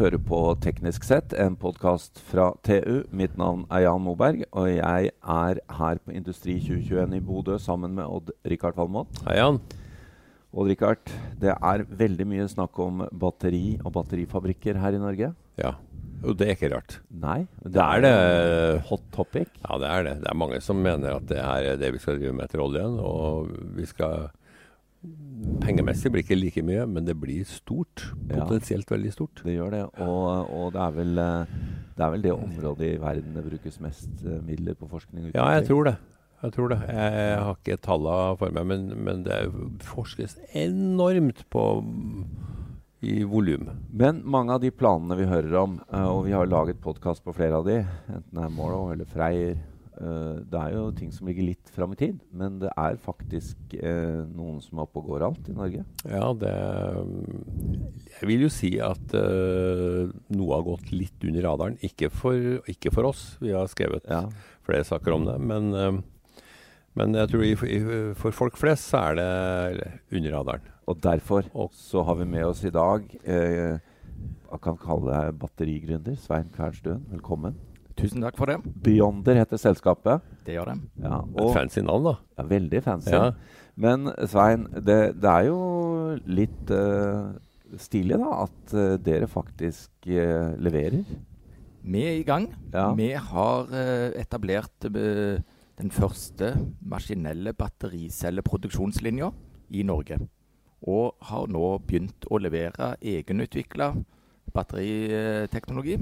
hører på Teknisk sett, en podkast fra TU. Mitt navn er Jan Moberg, og jeg er her på Industri 2021 i Bodø sammen med Odd-Rikard Valmot. Hei, Jan. Odd-Rikard, det er veldig mye snakk om batteri og batterifabrikker her i Norge. Ja, og det er ikke rart. Nei, det, Det er det. hot topic. Ja, det er det. Det er mange som mener at det er det vi skal drive med etter oljen. Og vi skal Pengemessig blir ikke like mye, men det blir stort. Ja. Potensielt veldig stort. Det gjør det. Og, og det, er vel, eh, det er vel det området i verden det brukes mest eh, midler på forskning Ja, jeg tror det. Jeg tror det. Jeg, jeg har ikke tallene for meg, men, men det forskes enormt på i volum. Men mange av de planene vi hører om, eh, og vi har laget podkast på flere av de, enten det er Morrow eller Freyr eh, Det er jo ting som ligger litt fram i tid, men det er faktisk uh, noen som er oppe og går alt i Norge. Ja, det Jeg vil jo si at uh, noe har gått litt under radaren. Ikke for, ikke for oss, vi har skrevet Ja. flere saker om det. Men, men jeg tror i, i, for folk flest så er det under radaren. Og derfor Og- så har vi med oss i dag Jeg kan kalle deg batterigründer. Svein Kvernstuen, velkommen. Tusen takk for det. Beyonder heter selskapet. Det gjør det. Ja, Et og, fancy navn, da. ja, veldig fancy. Ja. Men Svein, det, det er jo litt uh, stilig da at uh, dere faktisk uh, leverer. Vi er i gang. Ja. Vi har etablert den første maskinelle battericelleproduksjonslinja i Norge. Og har nå begynt å levere egenutvikla batteriteknologi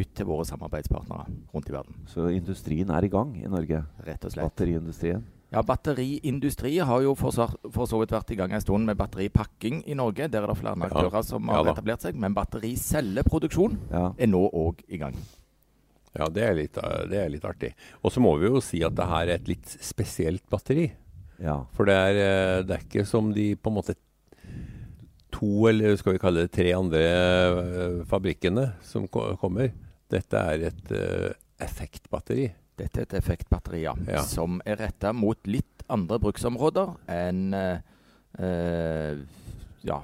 ut til våre samarbeidspartnere rundt i verden. Så industrien er i gang i Norge. Rett og slett. Batteriindustrien. Ja, Batteriindustri har jo for, så- for så vidt vært i gang en stund med batteripakking i Norge. Der er det flere Ja. aktører som har ja, etablert seg. Men battericelleproduksjon Ja. er nå òg i gang. Ja, det er litt, eh, det er litt artig. Og så må vi jo si at det her er et litt spesielt batteri. ja. For det er, eh, det er ikke som de på en måte to, eller skal vi kalle det tre andre eh, fabrikkene som kommer. Dette er et uh, effektbatteri. Dette er et effektbatteri, ja. Ja. Som er retta mot litt andre bruksområder enn uh, ja,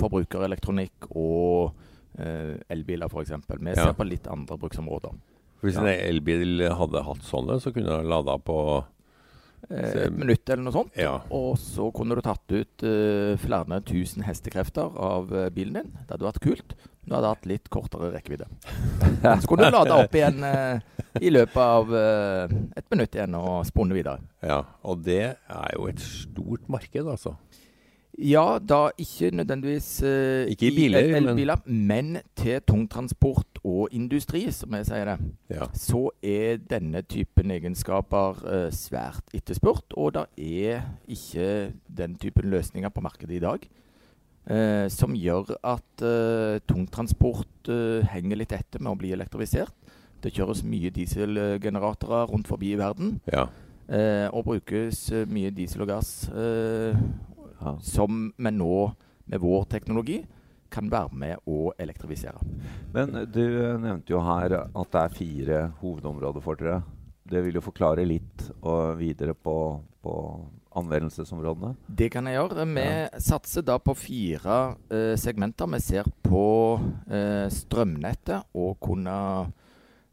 forbrukerelektronikk og uh, elbiler, f.eks. Vi Ja. ser på litt andre bruksområder. Hvis en elbil hadde hatt sånne, så kunne den lada på et minutt eller noe sånt. Ja. Og så kunne du tatt ut eh, flere tusen hestekrefter av eh, bilen din. Det hadde vært kult. Du hadde hatt litt kortere rekkevidde. Så kunne du lade opp igjen eh, i løpet av eh, et minutt igjen og spunne videre. Ja, og det er jo et stort marked, altså. Ja, da ikke nødvendigvis eh, Ikke i biler, el- men- elbiler, men til tungtransport og industri, som jeg sier det. Ja. Så er denne typen egenskaper eh, svært etterspurt, og det er ikke den typen løsninger på markedet i dag. eh, som gjør at eh, tungtransport eh, henger litt etter med å bli elektrifisert. Det kjøres mye dieselgeneratorer rundt forbi i verden, ja. eh, og brukes mye diesel og gass. eh, ja. som vi nå med vår teknologi kan være med å elektrifisere. Men eh, du nevnte jo her at det er fire hovedområder for dere. Det vil jo forklare litt og videre på, på anvendelsesområdene. Det kan jeg gjøre. Vi Ja. satser da på fire eh, segmenter. Vi ser på eh, strømnettet og kunne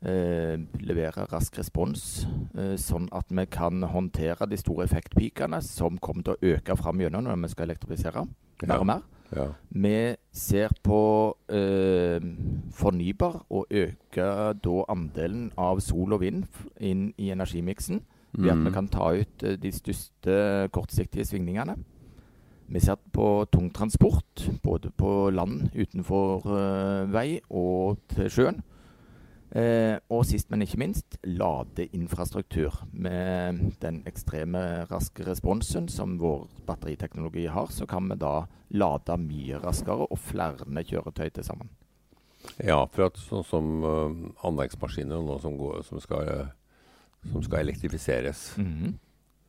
eh, levere rask respons, eh, sånn at vi kan håndtere de store effektpikene som kommer til å øke fram gjennom når vi skal elektrifisere mer og mer. ja. Vi ser på eh, fornybar og øke da andelen av sol og vind inn i energimiksen. Ved at vi Mm. kan ta ut eh, de største kortsiktige svingningene. Vi ser på tungtransport, både på land utenfor eh, vei og til sjøen. Eh, og sist, men ikke minst, ladeinfrastruktur. Med den ekstreme raske responsen som vår batteriteknologi har, så kan vi da lade mye raskere og flere kjøretøy til sammen. Ja, for at sånn som uh, anleggsmaskiner nå som, går, som, skal, uh, som skal elektrifiseres,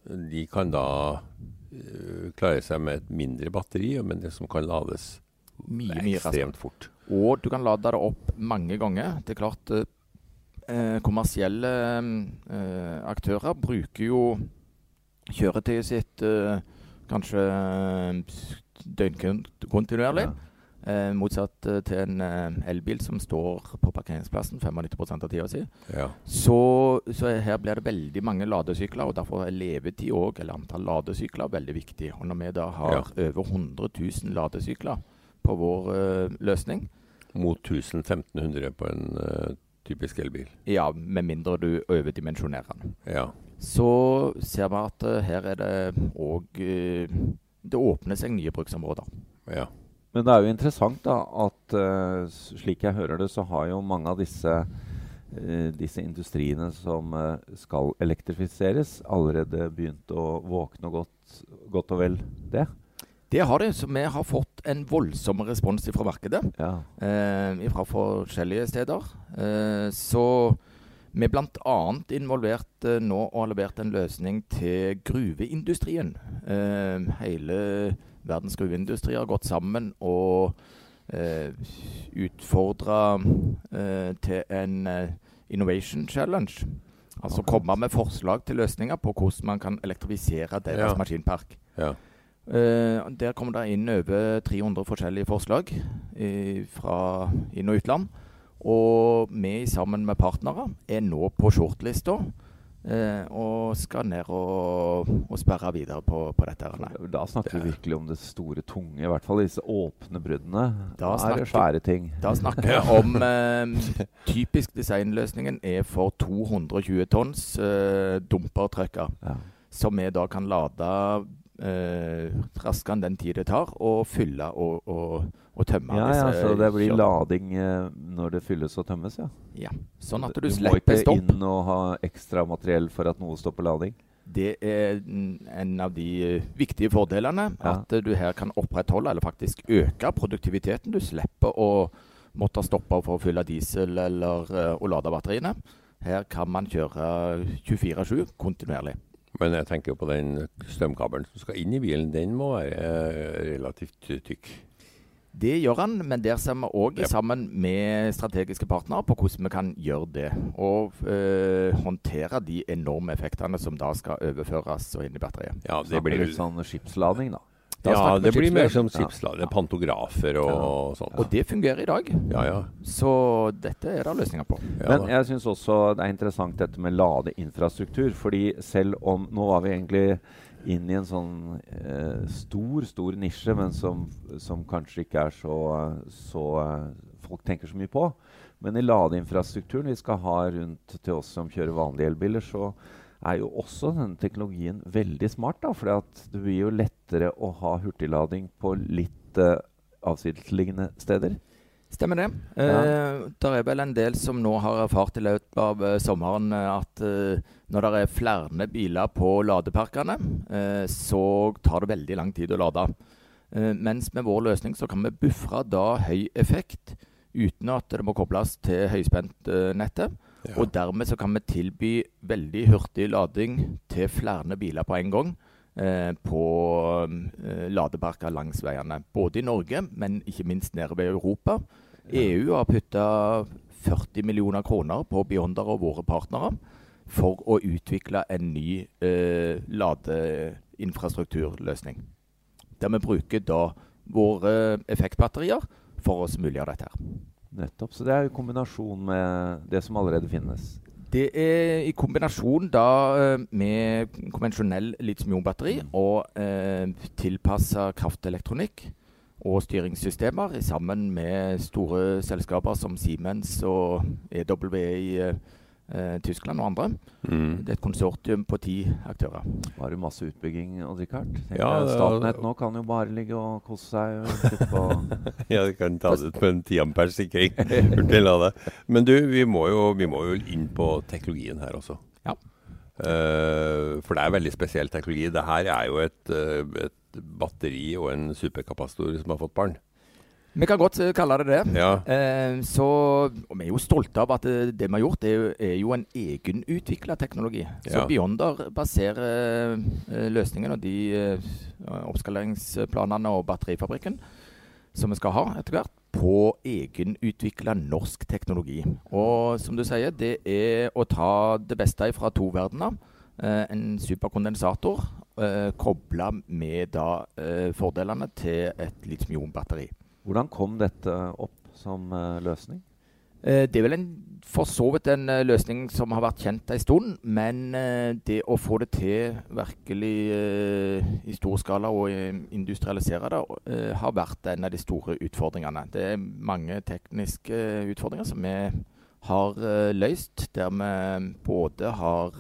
de kan da uh, klare seg med et mindre batteri, men det som kan lades Mye, mye raskere. ekstremt fort. Og du kan lade det opp mange ganger. Det er klart eh, kommersielle eh, aktører bruker jo kjøretøyet sitt eh, kanskje eh, døgnkontinuerlig. Ja. Eh, motsatt til en elbil som står på parkeringsplassen 95% av tida si. Ja. Så, så her blir det veldig mange ladesykler, og derfor er levetid òg, eller antall ladesykler, veldig viktig. Og når vi da har over 100 000 ladesykler på vår løsning, Mot 1500 på en eh, typisk elbil. ja, med mindre du overdimensjonerer den, Ja. så ser vi at eh, her er det òg Det åpner seg nye bruksområder. ja. Men det er jo interessant da at eh, slik jeg hører det, så har jo mange av disse, eh, disse industriene som eh, skal elektrifiseres, allerede begynt å våkne godt, godt og vel det. Det har de, så vi har fått en voldsom respons fra markedet. Ja. eh, fra forskjellige steder. Eh, så vi er bl.a. involvert eh, nå og har levert en løsning til gruveindustrien. Eh, hele verdens gruveindustri har gått sammen og eh, utfordra eh, til en eh, Innovation Challenge. Altså okay. komme med forslag til løsninger på hvordan man kan elektrifisere deres Ja. maskinpark. ja. Eh, der kommer det inn over 300 forskjellige forslag i, fra inn- og utland. Og vi sammen med partnere er nå på shortlista uh, og skal ned og, og sperre videre på, på dette. her. Da snakker vi virkelig om det store, tunge, i hvert fall disse åpne bruddene. Da snakker, er svære ting. Da snakker vi om uh, typisk designløsningen er for 220 tonns eh, dumpertrucker. Ja. Som vi da kan lade eh, raskere enn den tid det tar, å fylle og, og, og tømme. Ja, ja, så det blir lading eh, når det fylles og tømmes, ja. Ja, sånn at du, må slipper ikke inn og ha ekstra materiell for at noe stopper lading. Det er en av de eh, viktige fordelene. Ja. At eh, du her kan opprettholde, eller faktisk øke produktiviteten. Du slipper å måtte stoppe for å fylle diesel eller å lade batteriene. Her kan man kjøre 24-7 kontinuerlig. Men jeg tenker på den strømkabelen som skal inn i bilen. Den må være eh, relativt tykk. Det gjør han, men der ser vi òg sammen med strategiske partnere på hvordan vi kan gjøre det. Og eh, håndtere de enorme effektene som da skal overføres og inn i batteriet. Ja, det blir litt sånn skipslading, da. Da Ja, det blir mer som er pantografer og, Ja. sånt. Og det fungerer i dag. Ja, ja. Så dette er det løsninger på. ja Men jeg syns også det er interessant dette med ladeinfrastruktur. fordi selv om Nå var vi egentlig inn i en sånn eh, stor, stor nisje, men som, som kanskje ikke er så, så eh, folk tenker så mye på. Men i ladeinfrastrukturen vi skal ha rundt til oss som kjører vanlige elbiler, så er jo også denne teknologien veldig smart. da, For det blir jo lettere å ha hurtiglading på litt uh, avsidesliggende steder. Stemmer det. Ja. Eh, det er vel en del som nå har erfart i løpet av uh, sommeren at uh, når det er flere biler på ladeparkene, eh, så tar det veldig lang tid å lade. Eh, mens med vår løsning så kan vi buffre da høy effekt uten at det må kobles til høyspentnettet. Ja. Og dermed så kan vi tilby veldig hurtig lading til flere biler på en gang. Eh, på eh, ladeparker langs veiene. Både i Norge, men ikke minst nede ved Europa. EU har putta 40 millioner kroner på Beyonder og våre partnere for å utvikle en ny eh, ladeinfrastrukturløsning. Der vi bruker da våre effektbatterier for å muliggjøre dette. her. Nettopp. Så det er kombinasjon med det som allerede finnes. Det er i kombinasjon da eh, med konvensjonell litium-ionbatteri og eh, tilpassa kraftelektronikk og styringssystemer sammen med store selskaper som Siemens og EW i eh, Tyskland og andre. Mm. Det er et konsortium på ti aktører. Var det masse utbygging, og? Tenker Ja, Statnett nå kan jo bare ligge og kose seg og på Ja, det kan ta det ut på en 10 ampers sikring. Men du, vi må, jo, vi må jo inn på teknologien her også. Ja. Uh, for det er veldig spesiell teknologi. Det her er jo et, eh, et batteri og en superkapasitor som har fått barn. Vi kan godt eh, kalle det det. Ja. Eh, så, og vi er jo stolte av at det, det vi har gjort, er jo, er jo en egenutvikla teknologi. Så Ja. Beyonder baserer eh, løsningen og de eh, oppskaleringsplanene og batterifabrikken som vi skal ha etter hvert, på egenutvikla norsk teknologi. Og som du sier, det er å ta det beste fra to verdener. Eh, en superkondensator eh, kobla med da eh, fordelene til et litium-ionbatteri. Hvordan kom dette opp som uh, løsning? Eh, det er vel en, for så vidt en uh, løsning som har vært kjent en stund. Men uh, det å få det til virkelig i stor skala og industrialisere det, har vært en av de store utfordringene. Det er mange tekniske utfordringer som vi har løst, der vi både har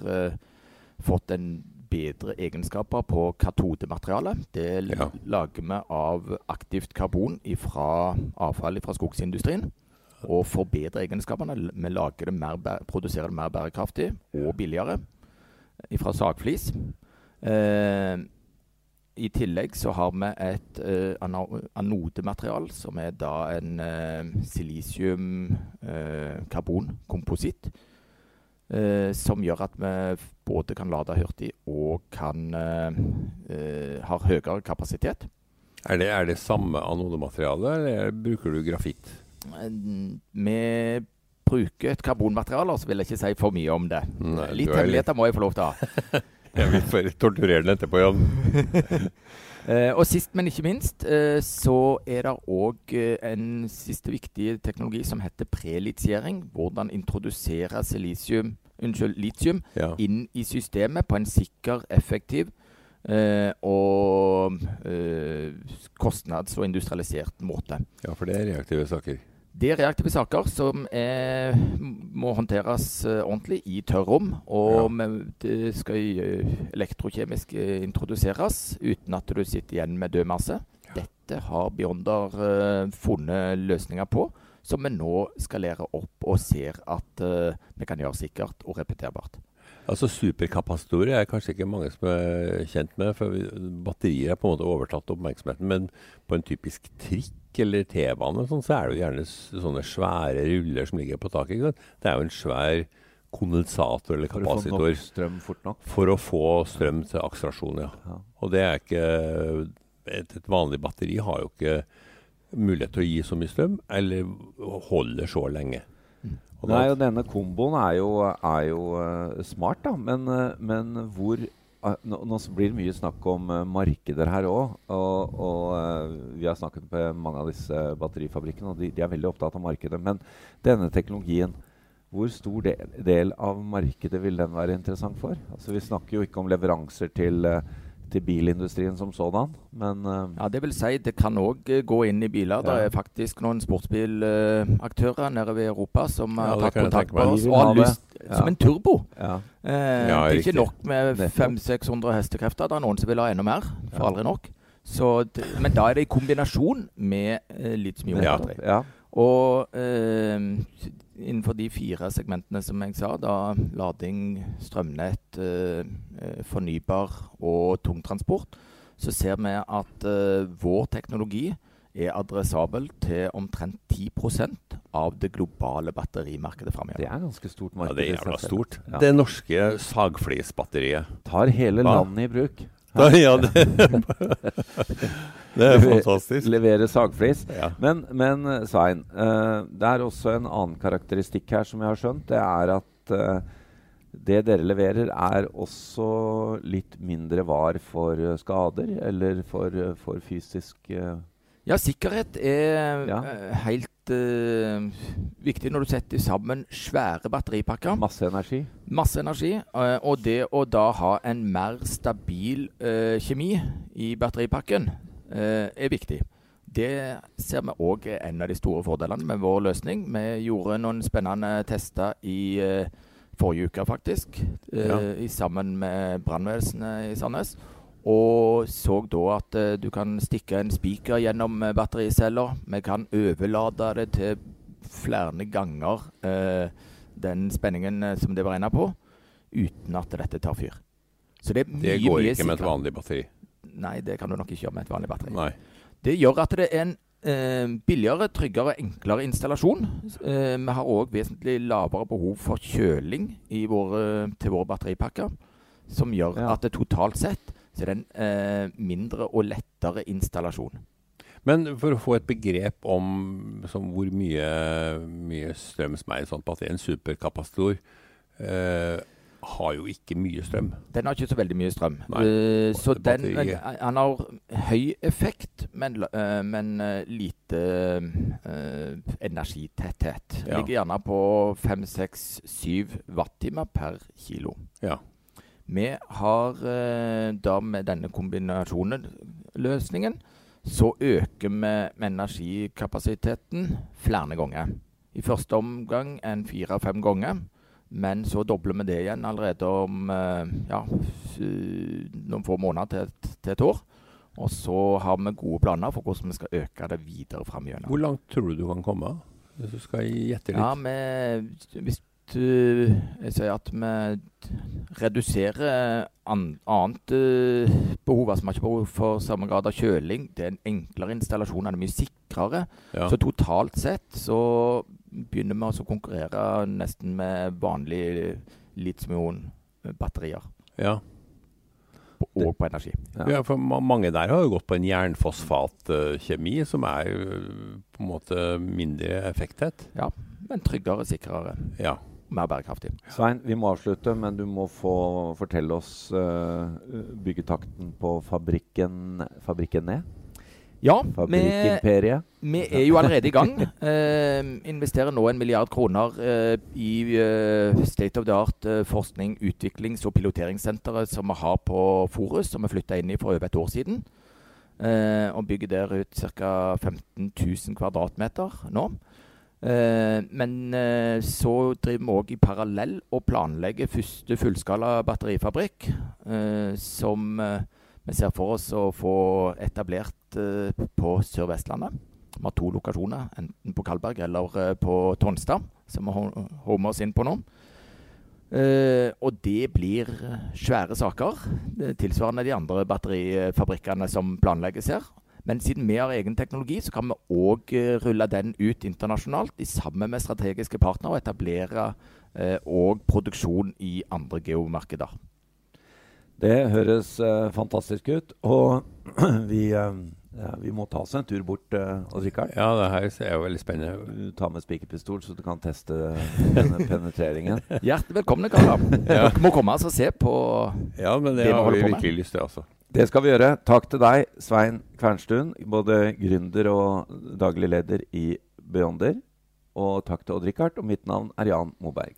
fått en bedre egenskaper på katodematerialet. Det ja. lager vi av aktivt karbon fra avfall fra skogsindustrien og forbedrer egenskapene. Vi lager det mer, produserer det mer bærekraftig og billigere fra sagflis. Eh, I tillegg så har vi et eh, anodematerial, som er da en eh, silisium-karbonkompositt. Eh, eh, som gjør at vi både kan lade hurtig og kan eh, har høyere kapasitet. Er det, er det samme anodemateriale, eller bruker du grafitt? Vi bruker et karbonmateriale, så vil jeg ikke si for mye om det. Nei, litt hemmeligheter må jeg få lov til å ha. jeg vil få torturere den etterpå, Jan. Uh, og sist, men ikke minst, uh, så er det òg uh, en siste viktig teknologi som heter prelitiering. Hvordan introdusere silisium, unnskyld, litium ja. inn i systemet på en sikker, effektiv og kostnads- og industrialisert måte. Ja, for det er reaktive saker. Det er reaktive saker som er, må håndteres uh, ordentlig i tørrrom. Og ja. det skal uh, elektrokjemisk uh, introduseres uten at du sitter igjen med død masse. Ja. Dette har Beyonder funnet løsninger på, som vi nå skalerer opp og ser at vi kan gjøre sikkert og repeterbart. Altså Superkapasitorer er kanskje ikke mange som er kjent med. for Batterier har på en måte overtatt oppmerksomheten. Men på en typisk trikk eller T-bane sånn, så er det jo gjerne sånne svære ruller som ligger på taket. Det er jo en svær kondensator eller kapasitor. For? For å få strøm til akselerasjon, ja. ja. Og det er ikke et, et, vanlig batteri har jo ikke mulighet til å gi så mye strøm, eller holder så lenge. Nei, og denne komboen er jo, er jo uh, smart, da. Men, uh, men hvor nå, nå, blir det mye snakk om markeder her òg. Og, og vi har snakket med mange av disse batterifabrikkene, og de, de, er veldig opptatt av markedet. Men denne teknologien, hvor stor del, del av markedet vil den være interessant for? Altså, vi snakker jo ikke om leveranser til uh, til bilindustrien som sådan. Men uh, Ja, det vil si det kan òg uh, gå inn i biler. Ja. Det er faktisk noen sportsbilaktører uh, nede ved Europa som ja, har tatt kontakt med oss og har lyst ja. som en turbo. Ja. det er ikke nok med 500-600 hestekrefter. Det er noen som vil ha enda mer. For aldri nok. Det, men da er det i kombinasjon med uh, litium-ion-batteri. Ja. Og innenfor de fire segmentene som jeg sa, da lading, strømnett, eh, eh, fornybar og tungtransport, så ser vi at eh, vår teknologi er adressabel til omtrent 10% av det globale batterimarkedet framover. Det er ganske stort marked. Ja, det er jævla stort. Ja. Det norske sagflisbatteriet. Tar hele landet i bruk. Da, ja, det, det, er fantastisk. Levere sagflis. Ja. Men, men eh, Svein, uh, det er også en annen karakteristikk her som jeg har skjønt. Det er at uh, det dere leverer, er også litt mindre var for skader eller for, for fysisk uh, Ja, sikkerhet er ja. helt uh, viktig når du setter sammen svære batteripakker. Masse energi. Masse energi. Uh, og det å da ha en mer stabil uh, kjemi i batteripakken er viktig. Det ser vi òg er en av de store fordelene med vår løsning. Vi gjorde noen spennende tester i forrige uke, faktisk. Ja. sammen med brannvesenet i Sandnes. Og så da at uh, du kan stikke en spiker gjennom uh, battericeller. Vi kan overlade det til flere ganger uh, den spenningen som det var regna på, uten at dette tar fyr. Så det, er det går ikke med et vanlig batteri? Nei, det kan du nok ikke gjøre med et vanlig batteri. Nei. Det gjør at det er en billigere, tryggere, og enklere installasjon. vi har òg vesentlig lavere behov for kjøling våre, til våre batteripakker, som gjør ja. at det totalt sett så det er en eh, mindre og lettere installasjon. Men for å få et begrep om hvor mye, mye, strøm som er i sånn batteri, en superkapasitor eh, har jo ikke mye strøm. Den har ikke så veldig mye strøm. Nei. uh, så den, han har høy effekt, men, eh, men eh, lite uh, energitetthet. Ja. Ligger gjerne på 5-6-7 wattimer per kilo. Ja. Vi har eh, da med denne kombinasjonen løsningen, så øker vi energikapasiteten flere ganger. I første omgang en fire-fem ganger. Men så dobler vi det igjen allerede om eh, ja, noen få måneder til, til et år. Og så har vi gode planer for hvordan vi skal øke det videre framover. Hvor langt tror du du kan komme? Hvis du skal gjette litt. Ja, vi, hvis jeg sier at vi reduserer an, annet eh, behov, altså vi har ikke behov for samme grad av kjøling. Det er en enklere installasjon, den er mye sikrere. Ja. Så totalt sett så begynner vi altså å konkurrere nesten med vanlige litium-ion-batterier. ja. Og på energi. Ja. Ja, for mange der har jo gått på en jernfosfatkjemi, som er jo på en måte mindre effekttett. Men tryggere, sikrere, Ja. Mer bærekraftig. Svein, vi må avslutte, men du må få fortelle oss uh, byggetakten på fabrikken, fabrikken ned. Ja, vi, vi er jo allerede i gang. Eh, investerer nå en milliard kroner eh, i eh, state of the art eh, forskning, utviklings- og piloteringssenteret som vi har på Forus, som vi flytta inn i for over et år siden. Eh, og bygger der ut ca. 15 000 kvadratmeter nå. Eh, men eh, så driver vi òg i parallell og planlegger første fullskala batterifabrikk, eh, som vi ser for oss å få etablert på Sør-Vestlandet. Vi har to lokasjoner, enten på Kalberg eller på Tonstad, som vi ho- homer oss inn på nå. Uh, og det blir svære saker, er tilsvarende de andre batterifabrikkene som planlegges her. Men siden vi har egen teknologi, så kan vi òg rulle den ut internasjonalt i sammen med strategiske partnere og etablere eh, og produksjon i andre geomarkeder. Det høres eh, fantastisk ut. Og vi, eh, ja, vi må ta oss en tur bort, uh, Odd-Rikard. ja, det her er jo veldig spennende. Du tar med spikerpistol, så du kan teste denne penetreringen. Hjertelig velkomne, karer. Ja. Dere må komme altså, og se på Ja, men det, Det vi har vi virkelig lyst til, altså. Det skal vi gjøre. Takk til deg, Svein Kvernstuen, både gründer og daglig leder i Beyonder. Og takk til Odd-Rikard. Og mitt navn er Jan Moberg.